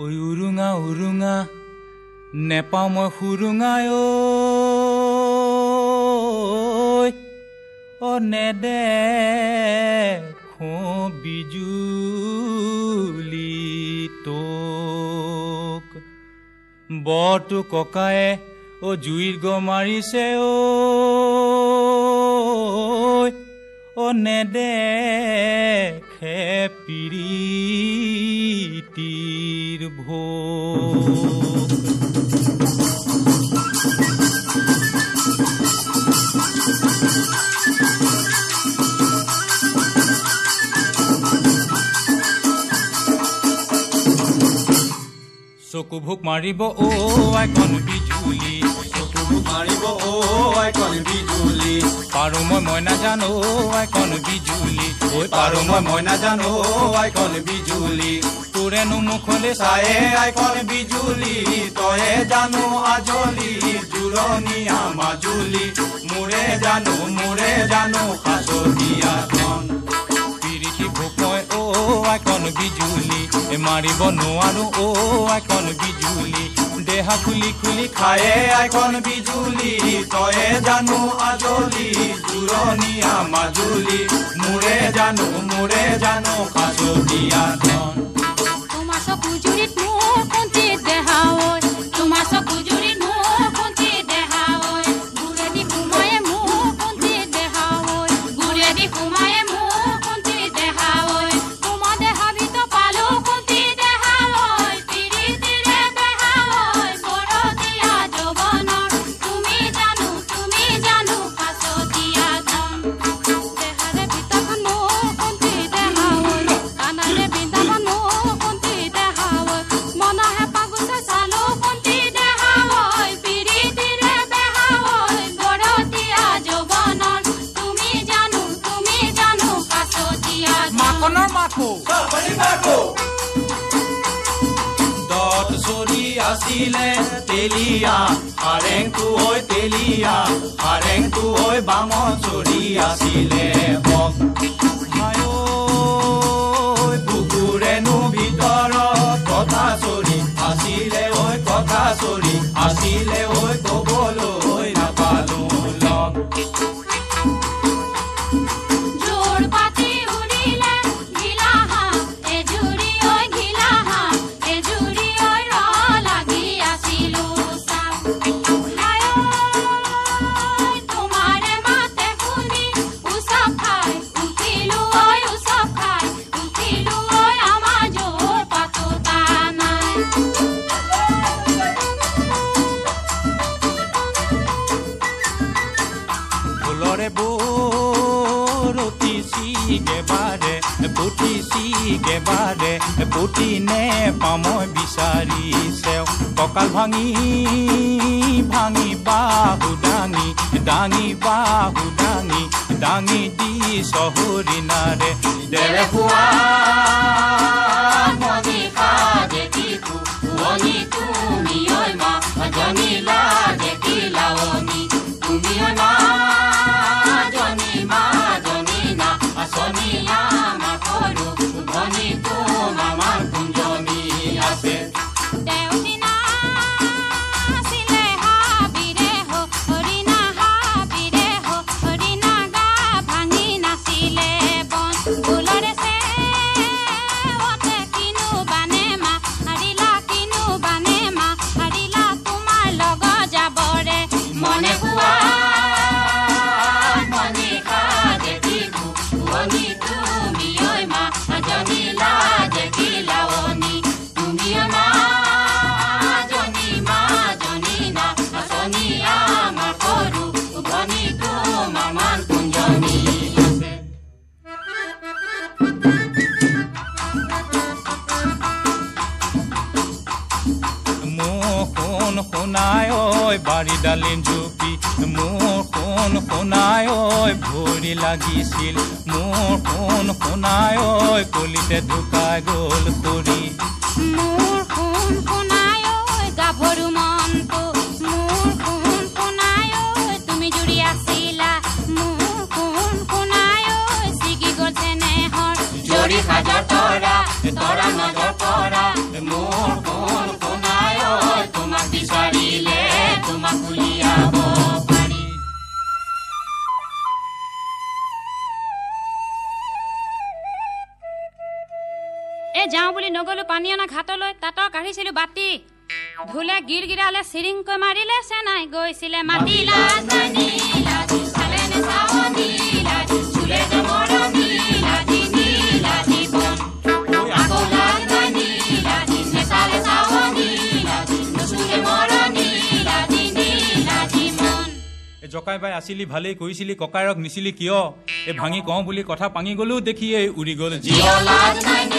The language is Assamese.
ঐ উৰুঙা উৰুঙা নেপাওঁ মই সুৰুঙাই ঐ নেদেখো বিজুলি তোক। বৰটো ককায়ে অ জুইৰ গ মাৰিছে ঐ নেদেখে পিৰিতিৰ ভোগ চকু ভোক মাৰিব অ আইকন বিজুলি। চকু মাৰিব অ আইকন বিজুলি। পাৰো মই মই নাজানো আইকন বিজুলি। ঐ পাৰো মই মই নাজানো আইকন বিজুলি। তোৰেনো মুখলে চায়ে আইকন বিজুলি। তয়ে জানো আজলি জোৰণীয়া মাজুলি মোৰে জানো মোৰে জানো সাজতীয়া ধন পিৰিতি ভোক মই অ আইকন বিজুলি। মাৰিব নোৱাৰো অ আইকন বিজুলি। দেহা খুলি খুলি খায়ে আইকন বিজুলি তয়ে জানো আজলি জোৰণীয়া মাজুলি মোৰে জানো মোৰে জানো সাজতীয়া ধন। তোমাৰ চকুজুৰিত মোৰ কণ্ঠিত দেহা ঐ দত চৰি আছিলে তেলিয়া হাৰেংটো হৈ তেলিয়া হাৰেংটো হৈ বাম চৰি আছিলে বুকুৰেনো ভিতৰত কথা চৰি আছিলে ঐ কথা চৰি আছিলে ঐ কবলৈ নাপালো লগ চিগে বাৰে পুতি নে পামই বিচাৰিছে। কঁকাল ভাঙি ভাঙি বাহু দাঙি দাঙি বাহু দাঙি দাঙি দি চহৰি নাৰে। সোণ সোণাই ঐ বাৰী ডালিম জুপি মোৰ সোণ সোণাই ঐ ভৰি লাগিছিল? মোৰ সোণ সোণাই ঐ কলিতে ঢুকাই গ'ল কৰি মোৰ বিচাৰিলে তোমাক উলিয়াব যাওঁ বুলি নগলো পানী অনা ঘাটলৈ তাঁতৰ কাঢ়িছিলো বাতি। ধুলে গিৰ গিৰালে চিৰিংকৈ মাৰিলে চেনাই গৈছিলে মাতিলা জানিলা ককাই বাই আছিলি ভালেই কৰিছিলি ককাইৰক নিছিলি কিয়? এই ভাঙি কওঁ বুলি কথা পাঙি গ'লো দেখি এই উৰি গল। জীৱ